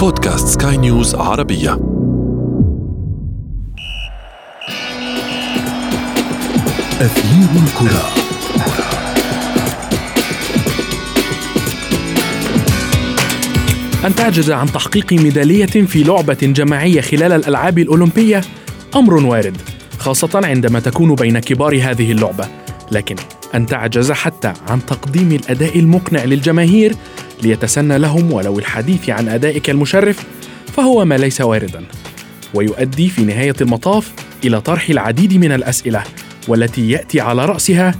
بودكاست سكاي نيوز عربية. أثير الكرة. أن تعجز عن تحقيق ميدالية في لعبة جماعية خلال الألعاب الأولمبية أمر وارد خاصة عندما تكون بين كبار هذه اللعبة. لكن أن تعجز حتى عن تقديم الأداء المقنع للجماهير ليتسنى لهم ولو الحديث عن أدائك المشرف فهو ما ليس واردا. ويؤدي في نهاية المطاف إلى طرح العديد من الأسئلة والتي يأتي على رأسها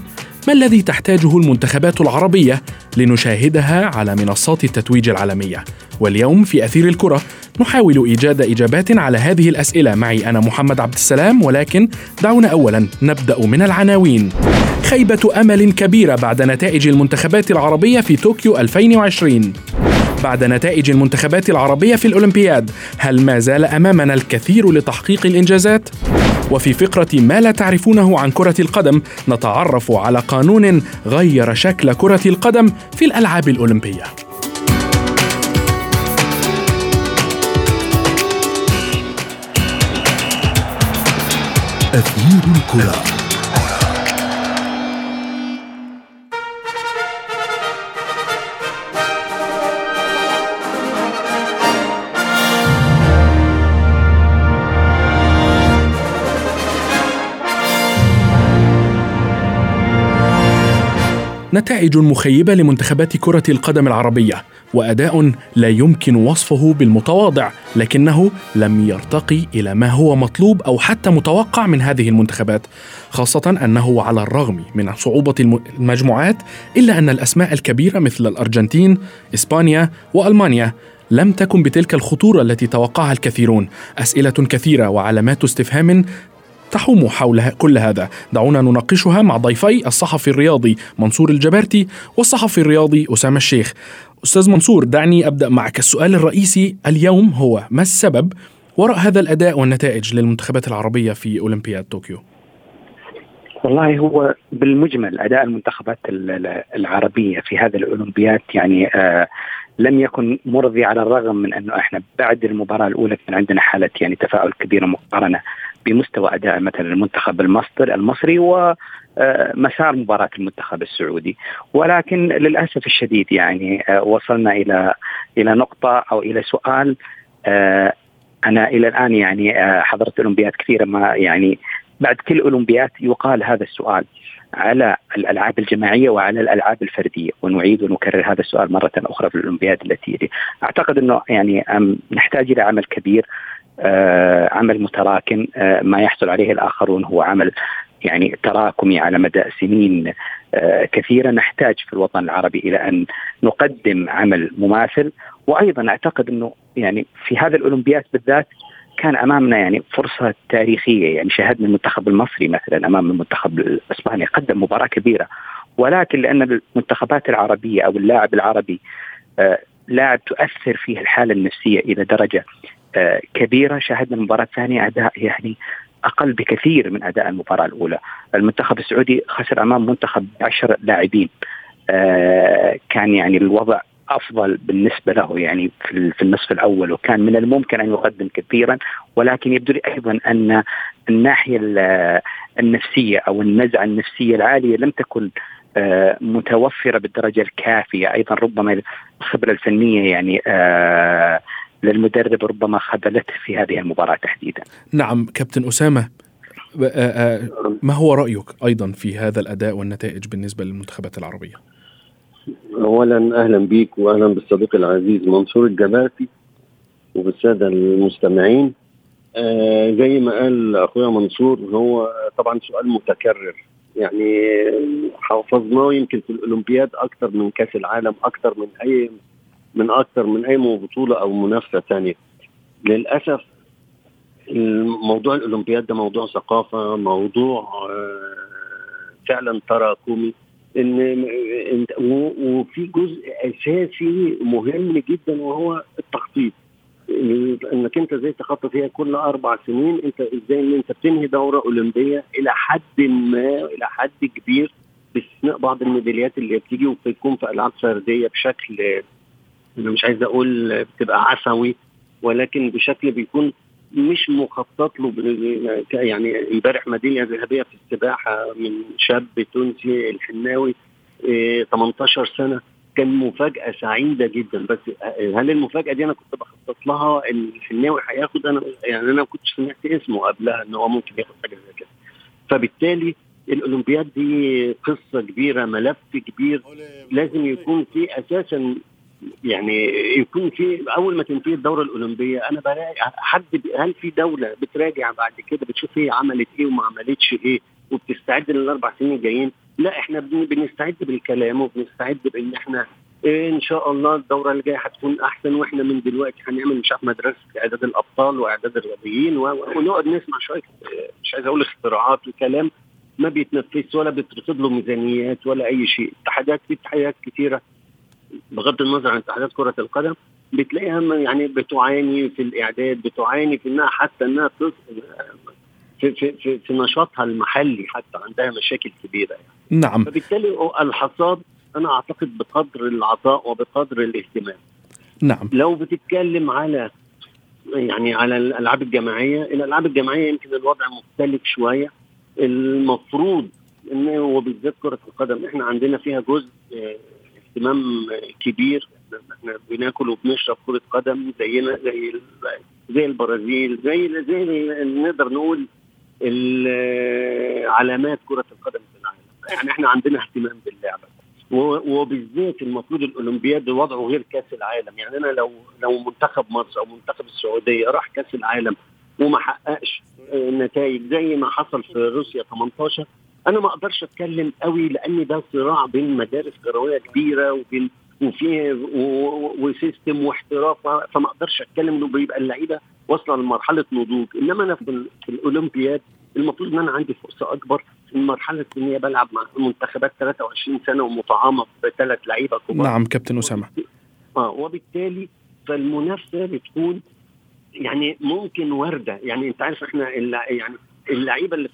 ما الذي تحتاجه المنتخبات العربية لنشاهدها على منصات التتويج العالمية؟ واليوم في أثير الكرة نحاول إيجاد إجابات على هذه الأسئلة. معي أنا محمد عبد السلام ولكن دعونا أولا نبدأ من العناوين. خيبة أمل كبيرة بعد نتائج المنتخبات العربية في طوكيو 2020 بعد نتائج المنتخبات العربية في الأولمبياد هل ما زال أمامنا الكثير لتحقيق الإنجازات؟ وفي فقرة ما لا تعرفونه عن كرة القدم نتعرف على قانون غير شكل كرة القدم في الألعاب الأولمبية. أثير الكرة. نتائج مخيبة لمنتخبات كرة القدم العربية وأداء لا يمكن وصفه بالمتواضع لكنه لم يرتقي إلى ما هو مطلوب أو حتى متوقع من هذه المنتخبات خاصة أنه على الرغم من صعوبة المجموعات إلا أن الأسماء الكبيرة مثل الأرجنتين إسبانيا وألمانيا لم تكن بتلك الخطورة التي توقعها الكثيرون. أسئلة كثيرة وعلامات استفهام تحوم حول كل هذا. دعونا نناقشها مع ضيفي الصحفي الرياضي منصور الجبارتي والصحفي الرياضي أسامة الشيخ. أستاذ منصور دعني أبدأ معك. السؤال الرئيسي اليوم هو ما السبب وراء هذا الأداء والنتائج للمنتخبات العربية في أولمبياد طوكيو؟ والله هو بالمجمل أداء المنتخبات العربية في هذا الأولمبياد يعني آه لم يكن مرضي على الرغم من أنه إحنا بعد المباراة الأولى كان عندنا حالة يعني تفاؤل كبيره مقارنه بمستوى أداء مثلا المنتخب المصري المصري و آه، مسار مباراة المنتخب السعودي. ولكن للأسف الشديد يعني آه، وصلنا إلى إلى نقطة أو إلى سؤال آه، أنا إلى الآن يعني حضرت أولمبياد كثيرة ما يعني بعد كل أولمبياد يقال هذا السؤال على الألعاب الجماعية وعلى الألعاب الفردية. ونعيد ونكرر هذا السؤال مرة أخرى في الأولمبياد التي يلي. أعتقد إنه يعني نحتاج إلى عمل كبير عمل متراكم آه، ما يحصل عليه الآخرون هو عمل يعني تراكمي على مدى سنين. آه، كثيره نحتاج في الوطن العربي إلى أن نقدم عمل مماثل. وأيضا أعتقد إنه يعني في هذا الأولمبياد بالذات كان أمامنا يعني فرصة تاريخية. يعني شاهدنا المنتخب المصري مثلا أمام المنتخب الإسباني قدم مباراة كبيرة. ولكن لأن المنتخبات العربية أو اللاعب العربي لاعب تؤثر فيه الحالة النفسية إلى درجة آه، كبيرة شاهدنا المباراه الثانية أداء يعني أقل بكثير من أداء المباراة الأولى، المنتخب السعودي خسر أمام منتخب 10 لاعبين. آه، كان يعني الوضع أفضل بالنسبة له يعني في النصف الأول وكان من الممكن أن يقدم كثيرا. ولكن يبدو لي أيضا أن الناحية النفسية أو النزعة النفسية العالية لم تكن آه، متوفرة بالدرجة الكافية. أيضا ربما الخبره الفنية يعني للمدرب ربما خذلته في هذه المباراة تحديدا. نعم كابتن أسامة آه، آه، ما هو رأيك أيضا في هذا الأداء والنتائج بالنسبة للمنتخبات العربية؟ أولا أهلا بك وأهلا بالصديق العزيز منصور الجبارتي وبالسادة المستمعين. آه زي ما قال أخويا منصور هو طبعا سؤال متكرر. يعني حافظناه يمكن في الأولمبياد أكثر من كأس العالم أكثر من أي من أكثر من أي بطولة أو منافسة ثانية للأسف موضوع الأولمبياد ده موضوع ثقافة موضوع آه، فعلا تراكمي إن وفي جزء أساسي مهم جدا وهو التخطيط. إنك أنت إزاي تخطط فيها كل أربع سنين أنت إزاي إن أنت بتنهي دورة أولمبية إلى حد ما إلى حد كبير باستثناء بعض الميداليات اللي بتيجي وبتكون في ألعاب فردية بشكل أنا مش عايز أقول بتبقى عفوي ولكن بشكل بيكون مش مخطط له يعني امبارح ميداليه ذهبية في السباحة من شاب تونسي الحناوي 18 إيه، سنة. كان مفاجأة سعيدة جدا. بس هل المفاجأة دي أنا كنت بخطط لها؟ ان الحناوي هياخد أنا يعني أنا ما كنتش سمعت اسمه قبلها إن هو ممكن ياخد حاجة زي كده. فبالتالي الأولمبياد دي قصة كبيرة ملف كبير لازم يكون في أساسا يعني يكون في أول ما تنتهي الدورة الأولمبية أنا بلاقي حد هل في دولة بتراجع بعد كده بتشوف هي عملت إيه وما عملتش إيه وبتستعد للأربع سنين الجايين؟ لا إحنا بنستعد بالكلام وبنستعد بإن إحنا إيه إن شاء الله الدورة اللي جاية هتكون أحسن وإحنا من دلوقتي هنعمل مش عارف مدرسة إعداد الأبطال وإعداد الرياضيين ونقعد نسمع شوية مش عايز أقول اختراعات وكلام ما بيتنفذش ولا بيترصد له ميزانيات ولا أي شيء اتحادات في اتحادات كثيره بغض النظر عن اتحادات كرة القدم بتلاقيها يعني بتعاني في الإعداد بتعاني في إنها حتى إنها في في في, في نشاطها المحلي حتى عندها مشاكل كبيرة يعني. نعم. فبالتالي الحصاد أنا أعتقد بقدر العطاء وبقدر الاهتمام. نعم. لو بتتكلم على يعني على الألعاب الجماعية الألعاب الجماعية يمكن الوضع مختلف شوية. المفروض ان وبالذات كرة القدم إحنا عندنا فيها جزء اهتمام كبير. إحنا بناكل وبنشرب كرة قدم زينا زي زي البرازيل زي زي نقدر نقول علامات كرة القدم في العالم. يعني إحنا عندنا اهتمام باللعبة. وبالذات المفروض الأولمبياد وضعه غير كأس العالم. يعني أنا لو لو منتخب مصر أو منتخب السعودية راح كأس العالم وما حققش نتائج زي ما حصل في روسيا 18 أنا ما أقدرش أتكلم قوي لأن ده صراع بين مدارس كرويه كبيرة وبين وفي وسيستم واحتراف فما أقدرش أتكلم إنه بيبقى اللعيبة واصلة لمرحلة نضوج. إنما أنا في, الأولمبياد المفروض إن أنا عندي فرصة أكبر في مرحله إن هي بلعب مع منتخبات 23 سنة ومطعمه بثلاث لعيبة كبار. نعم كابتن أسامة. آه وبالتالي فالمنافسة بتكون يعني ممكن وردة. يعني أنت عارف إحنا يعني اللعيبة اللي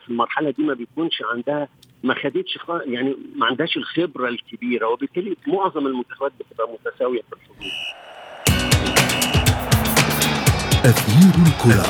في المرحلة دي ما بيكونش عندها ما خدتش يعني ما عندهاش الخبرة الكبيرة وبالتالي معظم المنتخبات بتبقى متساوية في الحضور. أثير الكرة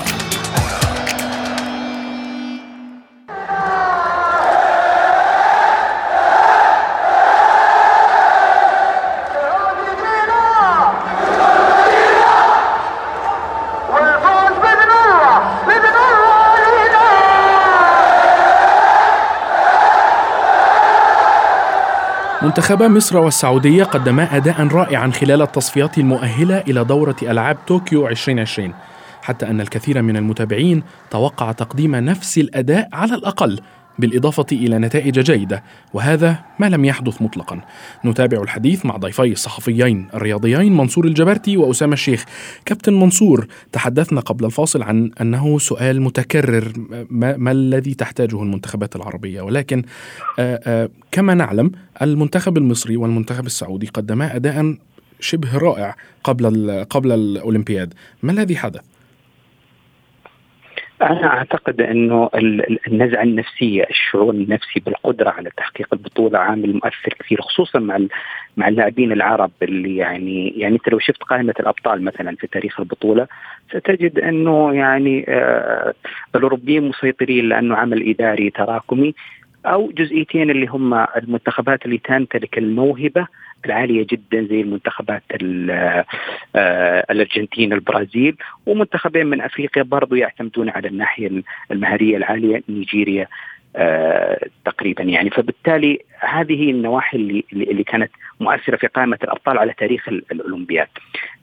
منتخبا مصر والسعودية قدما أداء رائعا خلال التصفيات المؤهلة إلى دورة ألعاب طوكيو 2020 حتى أن الكثير من المتابعين توقع تقديم نفس الأداء على الأقل. بالإضافة إلى نتائج جيدة وهذا ما لم يحدث مطلقا. نتابع الحديث مع ضيفي الصحفيين الرياضيين منصور الجبرتي وأسامة الشيخ. كابتن منصور تحدثنا قبل الفاصل عن أنه سؤال متكرر ما, ما الذي تحتاجه المنتخبات العربية؟ ولكن آآ آآ كما نعلم المنتخب المصري والمنتخب السعودي قدما أداء شبه رائع قبل قبل الأولمبياد. ما الذي حدث؟ أنا أعتقد إنه النزعة النفسية، الشعور النفسي بالقدرة على تحقيق البطولة عامل مؤثر كثير خصوصا مع مع اللاعبين العرب اللي يعني يعني أنت لو شفت قائمة الأبطال مثلا في تاريخ البطولة ستجد إنه يعني آه الأوروبيين مسيطرين لأنه عمل إداري تراكمي أو جزئيتين اللي هم المنتخبات اللي تمتلك الموهبة العالية جدا زي المنتخبات آه، الأرجنتين البرازيل ومنتخبين من أفريقيا برضو يعتمدون على الناحية المهاريه العالية نيجيريا آه، تقريبا يعني فبالتالي هذه النواحي اللي اللي كانت مؤثرة في قائمة الأبطال على تاريخ الأولمبياد.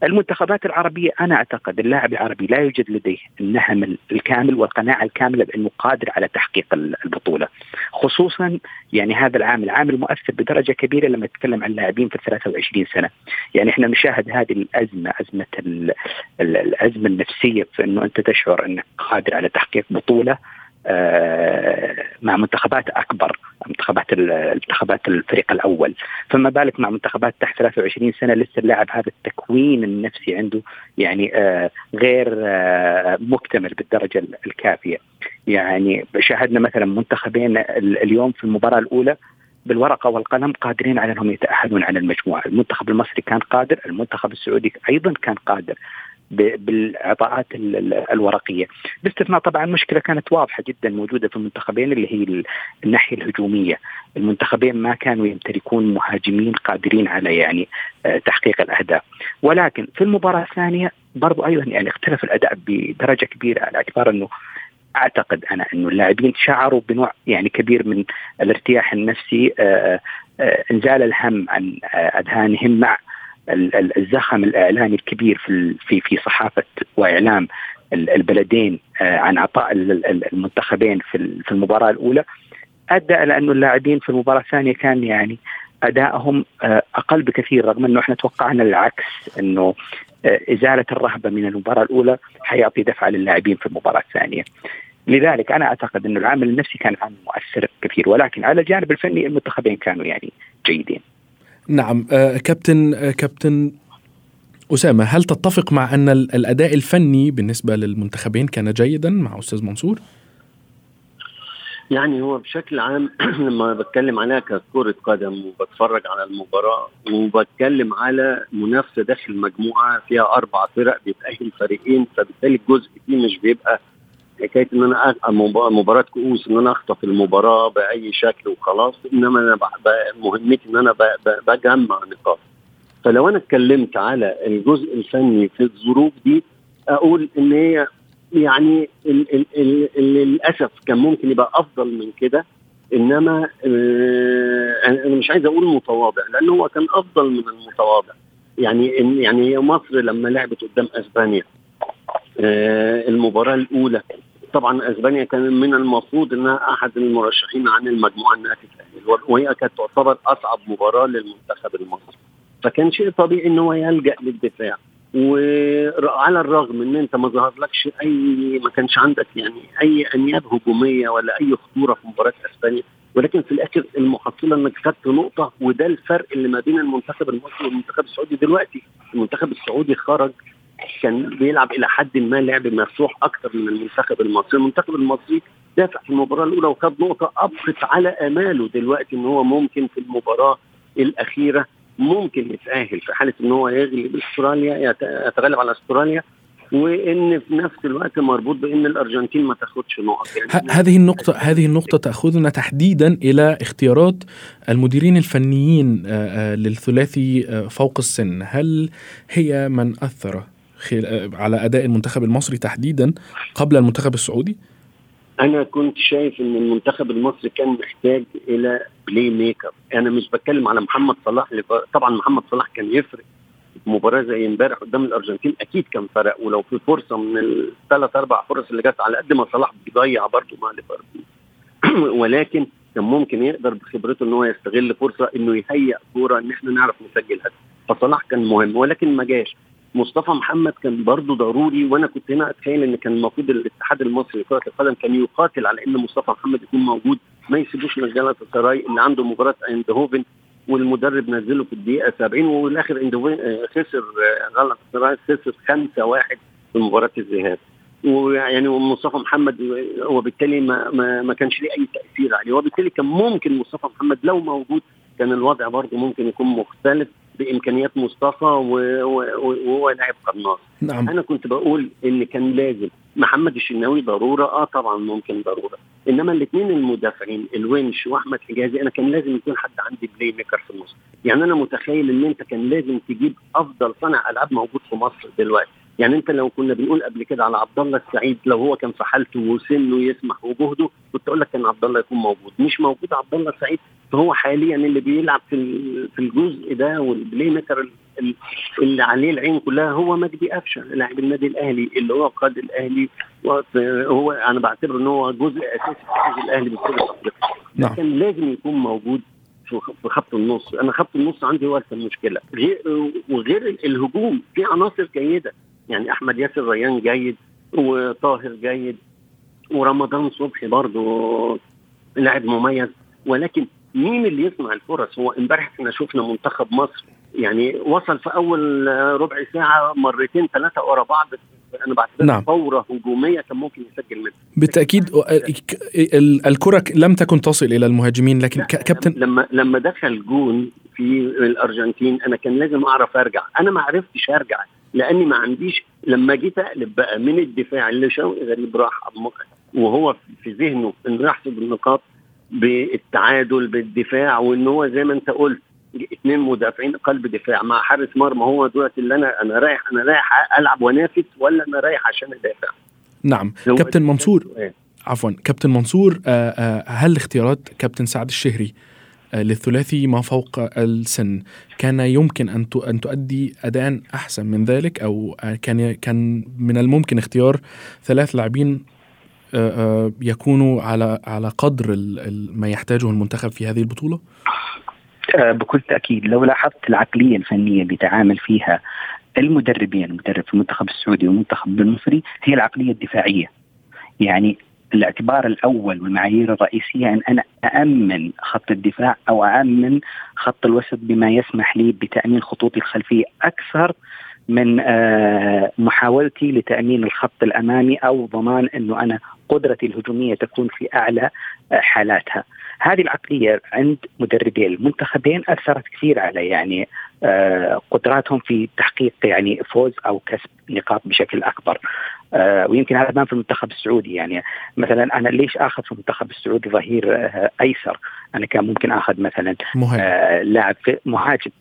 المنتخبات العربية أنا أعتقد اللاعب العربي لا يوجد لديه النهم الكامل والقناعة الكاملة بأنه قادر على تحقيق البطولة. خصوصا يعني هذا العامل عامل مؤثر بدرجة كبيرة لما نتكلم عن لاعبين في 23 سنة. يعني إحنا نشاهد هذه الأزمة أزمة الأزمة النفسية في إنه أنت تشعر إنك قادر على تحقيق بطولة مع منتخبات أكبر منتخبات منتخبات الفريق الأول. فما بالك مع منتخبات تحت 23 سنة لسه اللاعب هذا التكوين النفسي عنده يعني آه، غير آه، مكتمل بالدرجة الكافية. يعني شاهدنا مثلا منتخبين اليوم في المباراة الأولى بالورقة والقلم قادرين على أنهم يتأهلون على المجموعة، المنتخب المصري كان قادر، المنتخب السعودي أيضا كان قادر، بالإعطاءات الورقية. باستثناء طبعا مشكلة كانت واضحة جدا موجودة في المنتخبين اللي هي الناحية الهجومية. المنتخبين ما كانوا يمتلكون مهاجمين قادرين على يعني آه، تحقيق الأهداف. ولكن في المباراة الثانية برضو أيضا يعني اختلف الأداء بدرجة كبيرة على اعتبار إنه أعتقد أنا إنه اللاعبين شعروا بنوع يعني كبير من الارتياح النفسي آه، آه، إنزال الهم عن أذهانهم مع الزخم الإعلامي الكبير في في في صحافة وإعلام البلدين عن عطاء المنتخبين في المباراة الأولى أدى إلى انه اللاعبين في المباراة الثانية كان يعني أدائهم آه، أقل بكثير رغم أنه إحنا توقعنا العكس إنه آه، إزالة الرهبة من المباراة الأولى حيعطي دفعة للاعبين في المباراة الثانية. لذلك أنا أعتقد انه العامل النفسي كان عامل مؤثر كثير ولكن على الجانب الفني المنتخبين كانوا يعني جيدين. نعم آه كابتن آه كابتن أسامة هل تتفق مع أن الأداء الفني بالنسبة للمنتخبين كان جيدا مع أستاذ منصور؟ يعني هو بشكل عام لما بتكلم عليها ككرة قدم وبتفرج على المباراة وبتكلم على منافسة داخل مجموعة فيها أربع فرق بيتأهل فريقين فبالتالي الجزء فيه مش بيبقى حكاية إن أنا مباراة كؤوس إن أنا أخطف المباراة بأي شكل وخلاص إنما أنا مهمتي إن أنا بجمع نقاط. فلو أنا اتكلمت على الجزء الفني في الظروف دي أقول إن هي يعني للأسف كان ممكن يبقى أفضل من كده إنما آه أنا مش عايز أقول متواضع لأن هو كان أفضل من المتواضع. يعني يعني مصر لما لعبت قدام أسبانيا. المباراة الأولى. طبعا أسبانيا كان من المفروض إنها أحد المرشحين عن المجموعة إنها تتأهل وهي كانت تعتبر أصعب مباراة للمنتخب المصري. فكان شيء طبيعي إن هو يلجأ للدفاع. وعلى الرغم إن أنت ما ظهرلكش أي ما كانش عندك يعني أي أنياب هجومية ولا أي خطورة في مباراة أسبانيا ولكن في الآخر المحصلة إنك خدت نقطة وده الفرق اللي ما بين المنتخب المصري والمنتخب السعودي دلوقتي. المنتخب السعودي خرج كان بيلعب إلى حد ما لعب مفتوح أكثر من المنتخب المصري، المنتخب المصري دافع في المباراة الأولى وخد نقطة ابقت على آماله. دلوقتي إن هو ممكن في المباراة الأخيرة ممكن يتأهل في حالة إن هو يغلب أستراليا يتغلب على أستراليا وإن في نفس الوقت مربوط بإن الأرجنتين ما تاخدش نقط. يعني هذه النقطه هذه النقطة تأخذنا تحديدا إلى اختيارات المديرين الفنيين للثلاثي فوق السن. هل هي من أثر على أداء المنتخب المصري تحديدا قبل المنتخب السعودي؟ أنا كنت شايف إن المنتخب المصري كان محتاج إلى playmaker أنا مش بتكلم على محمد صلاح طبعا محمد صلاح كان يفرق مباراة زي امبارح قدام الأرجنتين أكيد كان فرق ولو في فرصة من الثلاث أربع فرص اللي جت على قد ما صلاح بيضيع برضه مع ليفربول. ولكن كان ممكن يقدر بخبرته إن هو يستغل فرصة إنه يهيئ كورة إن إحنا نعرف نسجل هدف فصلاح كان مهم ولكن ما جاش. مصطفى محمد كان برضه ضروري وأنا كنت هنا أتخيل إن كان المفروض الاتحاد المصري لكرة القدم كان يقاتل على إن مصطفى محمد يكون موجود. ما يسيبوش من السراي اللي عنده مباراة ايندهوفن والمدرب نزله في الدقيقة 70 والآخر ايندهوفن خسر غلطة سراي خسر 5 1 في مباراة الذهاب. ويعني مصطفى محمد وبالتالي ما, ما, ما كانش ليه أي تأثير عليه. وبالتالي كان ممكن مصطفى محمد لو موجود كان الوضع برضه ممكن يكون مختلف. بإمكانيات مصطفى وهو لاعب قناص. نعم. أنا كنت بقول إن كان لازم. محمد الشناوي ضرورة. آه طبعا ممكن ضرورة. إنما الاثنين المدافعين الونش وأحمد حجازي أنا كان لازم يكون حد عندي playmaker في النص. يعني أنا متخيل إن أنت كان لازم تجيب أفضل صانع ألعاب موجود في مصر دلوقتي. يعني أنت لو كنا بنقول قبل كده على عبد الله السعيد لو هو كان في حالته وسنه يسمح وجهده كنت أقول لك كان عبد الله يكون موجود. مش موجود عبد الله السعيد فهو حاليا اللي بيلعب في في الجزء ده وال playmaker اللي عليه العين كلها هو مجدي قفشه لاعب النادي الأهلي اللي هو قاد الأهلي هو أنا بعتبره إن هو جزء أساسي في فوز الأهلي بالكره الافريقيه نعم. كان لازم يكون موجود في خط النص. أنا خط النص عندي هو المشكلة. غير وغير الهجوم في عناصر جيدة. يعني أحمد ياسر ريان جيد وطاهر جيد ورمضان صبحي برضه لاعب مميز. ولكن مين اللي يصنع الفرص؟ هو امبارح إحنا شفنا منتخب مصر يعني وصل في أول ربع ساعة مرتين ثلاثة ورا بعض. أنا بعتبرها نعم. فورة هجومية كان ممكن يسجل منها. بالتأكيد الكرة لم تكن تصل إلى المهاجمين لكن كابتن لما لما دخل جون في الأرجنتين أنا كان لازم أعرف أرجع. أنا ما عرفتش أرجع لأني ما عنديش لما جيت أقلب بقى من الدفاع اللي شوقي غريب راح وهو في ذهنه انه يحسب النقاط بالتعادل بالدفاع وإن هو زي ما أنت قلت اثنين مدافعين قلب دفاع. مع حارس مرمى هو دلوقتي اللي أنا أنا رايح أنا رايح ألعب وانافس ولا أنا رايح عشان أدافع؟ نعم. كابتن منصور عفوا. كابتن منصور آه، آه، هل اختيارات كابتن سعد الشهري آه، للثلاثي ما فوق السن كان يمكن أن أن تؤدي اداء أحسن من ذلك؟ أو كان كان من الممكن اختيار ثلاث لاعبين يكونوا على على قدر ما يحتاجه المنتخب في هذه البطولة؟ بكل تأكيد لو لاحظت العقلية الفنية اللي تعامل فيها المدربين المدرب في المنتخب السعودي والمنتخب المصري هي العقلية الدفاعية يعني الاعتبار الأول والمعايير الرئيسية أن أنا أأمن خط الدفاع أو أأمن خط الوسط بما يسمح لي بتأمين خطوطي الخلفية أكثر من آه، محاولتي لتأمين الخط الأمامي أو ضمان إنه أنا قدرتي الهجومية تكون في أعلى آه، حالاتها. هذه العقلية عند مدربي المنتخبين أثرت كثير على يعني آه، قدراتهم في تحقيق يعني فوز أو كسب نقاط بشكل أكبر. آه، ويمكن هذا بان في المنتخب السعودي. يعني مثلا أنا ليش آخذ في المنتخب السعودي ظهير آه، أيسر؟ أنا كان ممكن آخذ مثلا لاعب مهاجم.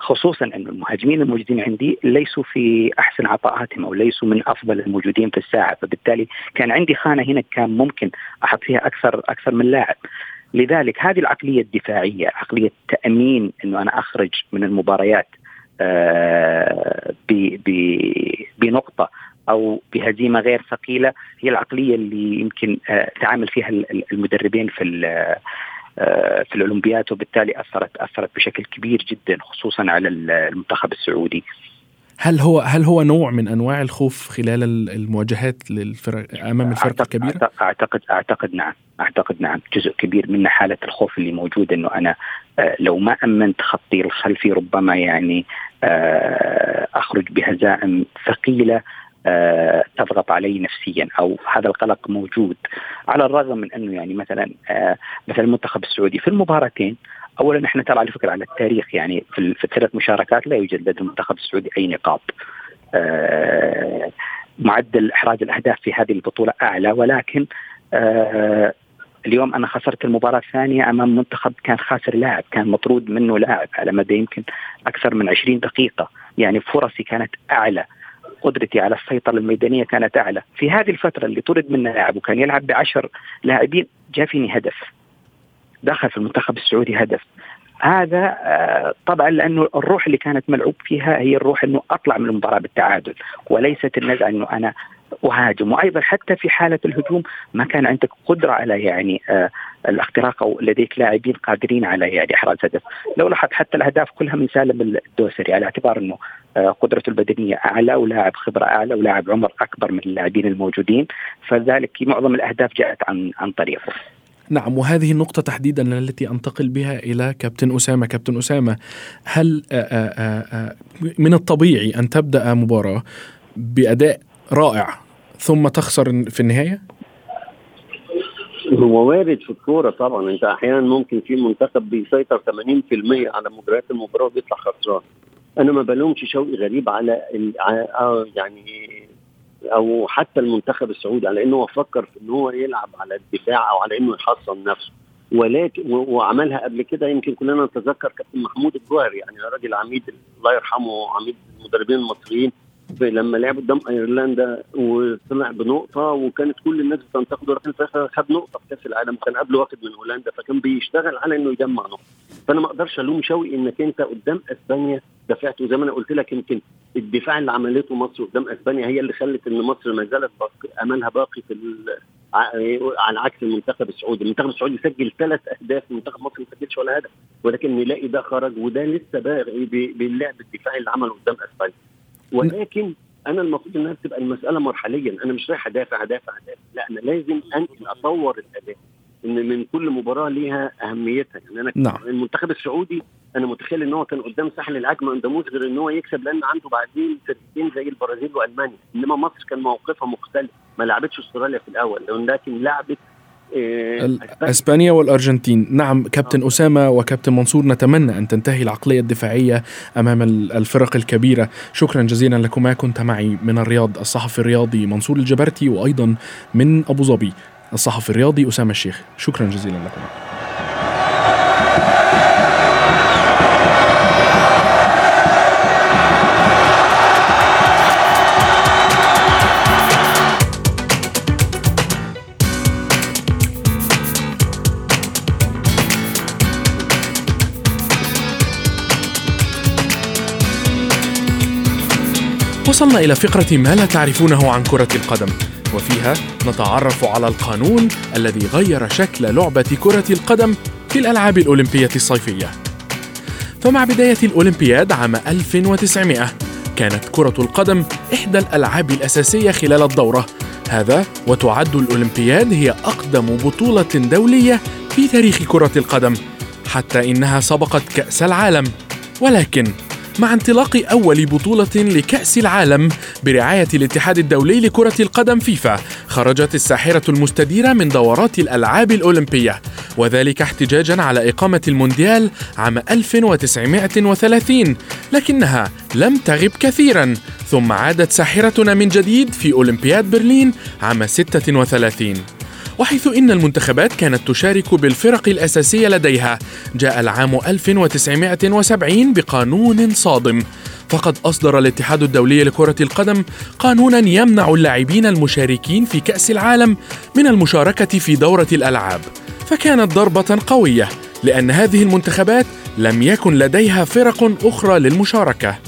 خصوصا إن المهاجمين الموجودين عندي ليسوا في أحسن عطاءاتهم أو ليسوا من أفضل الموجودين في الساعة. فبالتالي كان عندي خانة هنا كان ممكن أحط فيها أكثر أكثر من لاعب. لذلك هذه العقلية الدفاعية عقلية تأمين إنه أنا أخرج من المباريات بنقطة أو بهزيمة غير ثقيلة هي العقلية اللي يمكن آه، تعامل فيها المدربين في آه، في الاولمبياد وبالتالي أثرت أثرت بشكل كبير جدا خصوصا على المنتخب السعودي. هل هو هل هو نوع من أنواع الخوف خلال المواجهات للفرق أمام الفرق الكبيرة؟ اعتقد اعتقد نعم. أعتقد نعم. جزء كبير منه حالة الخوف اللي موجود إنه أنا آه، لو ما أمنت خطي الخلفي ربما يعني أخرج بهزائم ثقيلة آه، تضغط علي نفسيا أو هذا القلق موجود. على الرغم من أنه يعني مثلا آه، مثلا المنتخب السعودي في المباراتين اولا إحنا ترى على فكرة على التاريخ يعني في, الثلاث مشاركات لا يوجد لدى المنتخب السعودي أي نقاط. آه، معدل إحراز الأهداف في هذه البطولة أعلى ولكن اليوم أنا خسرت المباراة الثانية أمام منتخب كان خاسر لاعب كان مطرود منه لاعب على مدى يمكن أكثر من 20 دقيقة. يعني فرصي كانت أعلى قدرتي على السيطرة الميدانية كانت أعلى. في هذه الفترة اللي طرد منه لاعب وكان يلعب بعشر لاعبين جاء فيني هدف. دخل في المنتخب السعودي هدف. هذا آه، طبعا لأنه الروح اللي كانت ملعوب فيها هي الروح إنه أطلع من المباراة بالتعادل وليست النزعة إنه أنا أهاجم. وأيضا حتى في حالة الهجوم ما كان عندك قدرة على يعني آه الاختراق أو لديك لاعبين قادرين على يعني إحراز هدف، لو لاحظت حتى الأهداف كلها من سالم الدوسري على اعتبار إنه آه قدرته البدنية أعلى ولاعب خبرة أعلى ولاعب عمر أكبر من اللاعبين الموجودين، فذلك معظم الأهداف جاءت عن عن طريقه. نعم وهذه النقطة تحديدا التي أنتقل بها إلى كابتن أسامة. كابتن أسامة هل آه، آه، آه، من الطبيعي أن تبدأ مباراة بأداء رائع ثم تخسر في النهاية؟ هو وارد في الكورة طبعا. أنت أحيانا ممكن في منتخب بيسيطر 80% على مجريات المباراة وبيطلع خسران. أنا ما بلومش شوقي غريب على يعني أو حتى المنتخب السعودي على إنه فكر في ان هو يلعب على الدفاع أو على إنه يحصن نفسه. ولكن وعملها قبل كده يمكن كلنا نتذكر كابتن محمود الجوهري يعني راجل عميد الله يرحمه عميد المدربين المصريين. لما لعب قدام ايرلندا وطلع بنقطة وكانت كل الناس بتنتقده ولكن في الآخر خد نقطة في كأس العالم وكان قبله واخد من هولندا فكان بيشتغل على إنه يجمع نقطه فأنا ما أقدرش ألوم شوقي إنك أنت قدام إسبانيا دفعت وزي ما أنا قلت لك يمكن الدفاع اللي عملته مصر قدام إسبانيا هي اللي خلت إن مصر ما زالت باقي أملها باقي في على عكس المنتخب السعودي، المنتخب السعودي سجل ثلاث أهداف منتخب مصر ما سجلش ولا هدف ولكن نلاقي ده خرج وده لسه باغي باللعب الدفاعي اللي عمله قدام إسبانيا. ولكن أنا المفروض إنها تبقى المسألة مرحليا. أنا مش رايح أدافع أدافع أدافع. لا أنا لازم أنقل أطور الأداء. إن من كل مباراة ليها أهميتها. يعني أنا نعم. المنتخب السعودي أنا متخيل إن هو كان قدام ساحل العاج ما قداموش غير إن هو يكسب لأن عنده بعدين فرقتين زي البرازيل وألمانيا. إنما مصر كان موقفها مختلف. ما لعبتش أستراليا في الأول لكن لعبت أسبانيا. والأرجنتين. نعم كابتن اسامه وكابتن منصور نتمنى أن تنتهي العقلية الدفاعية أمام الفرق الكبيرة. شكرا جزيلا لكما كنت معي من الرياض الصحفي الرياضي منصور الجبرتي وأيضا من أبو ظبي الصحفي الرياضي أسامة الشيخ. شكرا جزيلا لكم. وصلنا إلى فقرة ما لا تعرفونه عن كرة القدم. وفيها نتعرف على القانون الذي غير شكل لعبة كرة القدم في الألعاب الأولمبية الصيفية. فمع بداية الأولمبياد عام 1900 كانت كرة القدم إحدى الألعاب الأساسية خلال الدورة. هذا وتعد الأولمبياد هي أقدم بطولة دولية في تاريخ كرة القدم حتى إنها سبقت كأس العالم. ولكن مع انطلاق أول بطولة لكأس العالم برعاية الاتحاد الدولي لكرة القدم فيفا خرجت الساحرة المستديرة من دورات الألعاب الأولمبية وذلك احتجاجا على إقامة المونديال عام 1930 لكنها لم تغب كثيرا ثم عادت ساحرتنا من جديد في أولمبياد برلين عام 36 وحيث إن المنتخبات كانت تشارك بالفرق الأساسية لديها. جاء العام 1970 بقانون صادم. فقد أصدر الاتحاد الدولي لكرة القدم قانونا يمنع اللاعبين المشاركين في كأس العالم من المشاركة في دورة الألعاب. فكانت ضربة قوية لأن هذه المنتخبات لم يكن لديها فرق أخرى للمشاركة.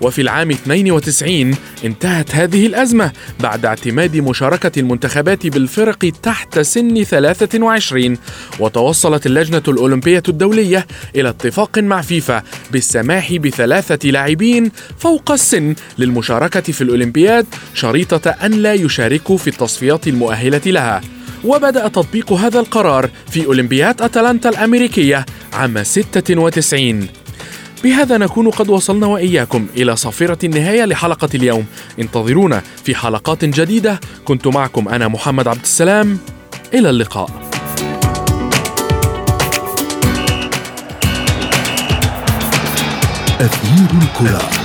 وفي العام 92 انتهت هذه الأزمة بعد اعتماد مشاركة المنتخبات بالفرق تحت سن 23 وتوصلت اللجنة الأولمبية الدولية إلى اتفاق مع فيفا بالسماح بثلاثة لاعبين فوق السن للمشاركة في الأولمبياد شريطة أن لا يشاركوا في التصفيات المؤهلة لها. وبدأ تطبيق هذا القرار في أولمبياد أتلانتا الأمريكية عام 96 بهذا نكون قد وصلنا وإياكم إلى صافرة النهاية لحلقة اليوم. انتظرونا في حلقات جديدة. كنت معكم أنا محمد عبد السلام. إلى اللقاء. أثير الكرة.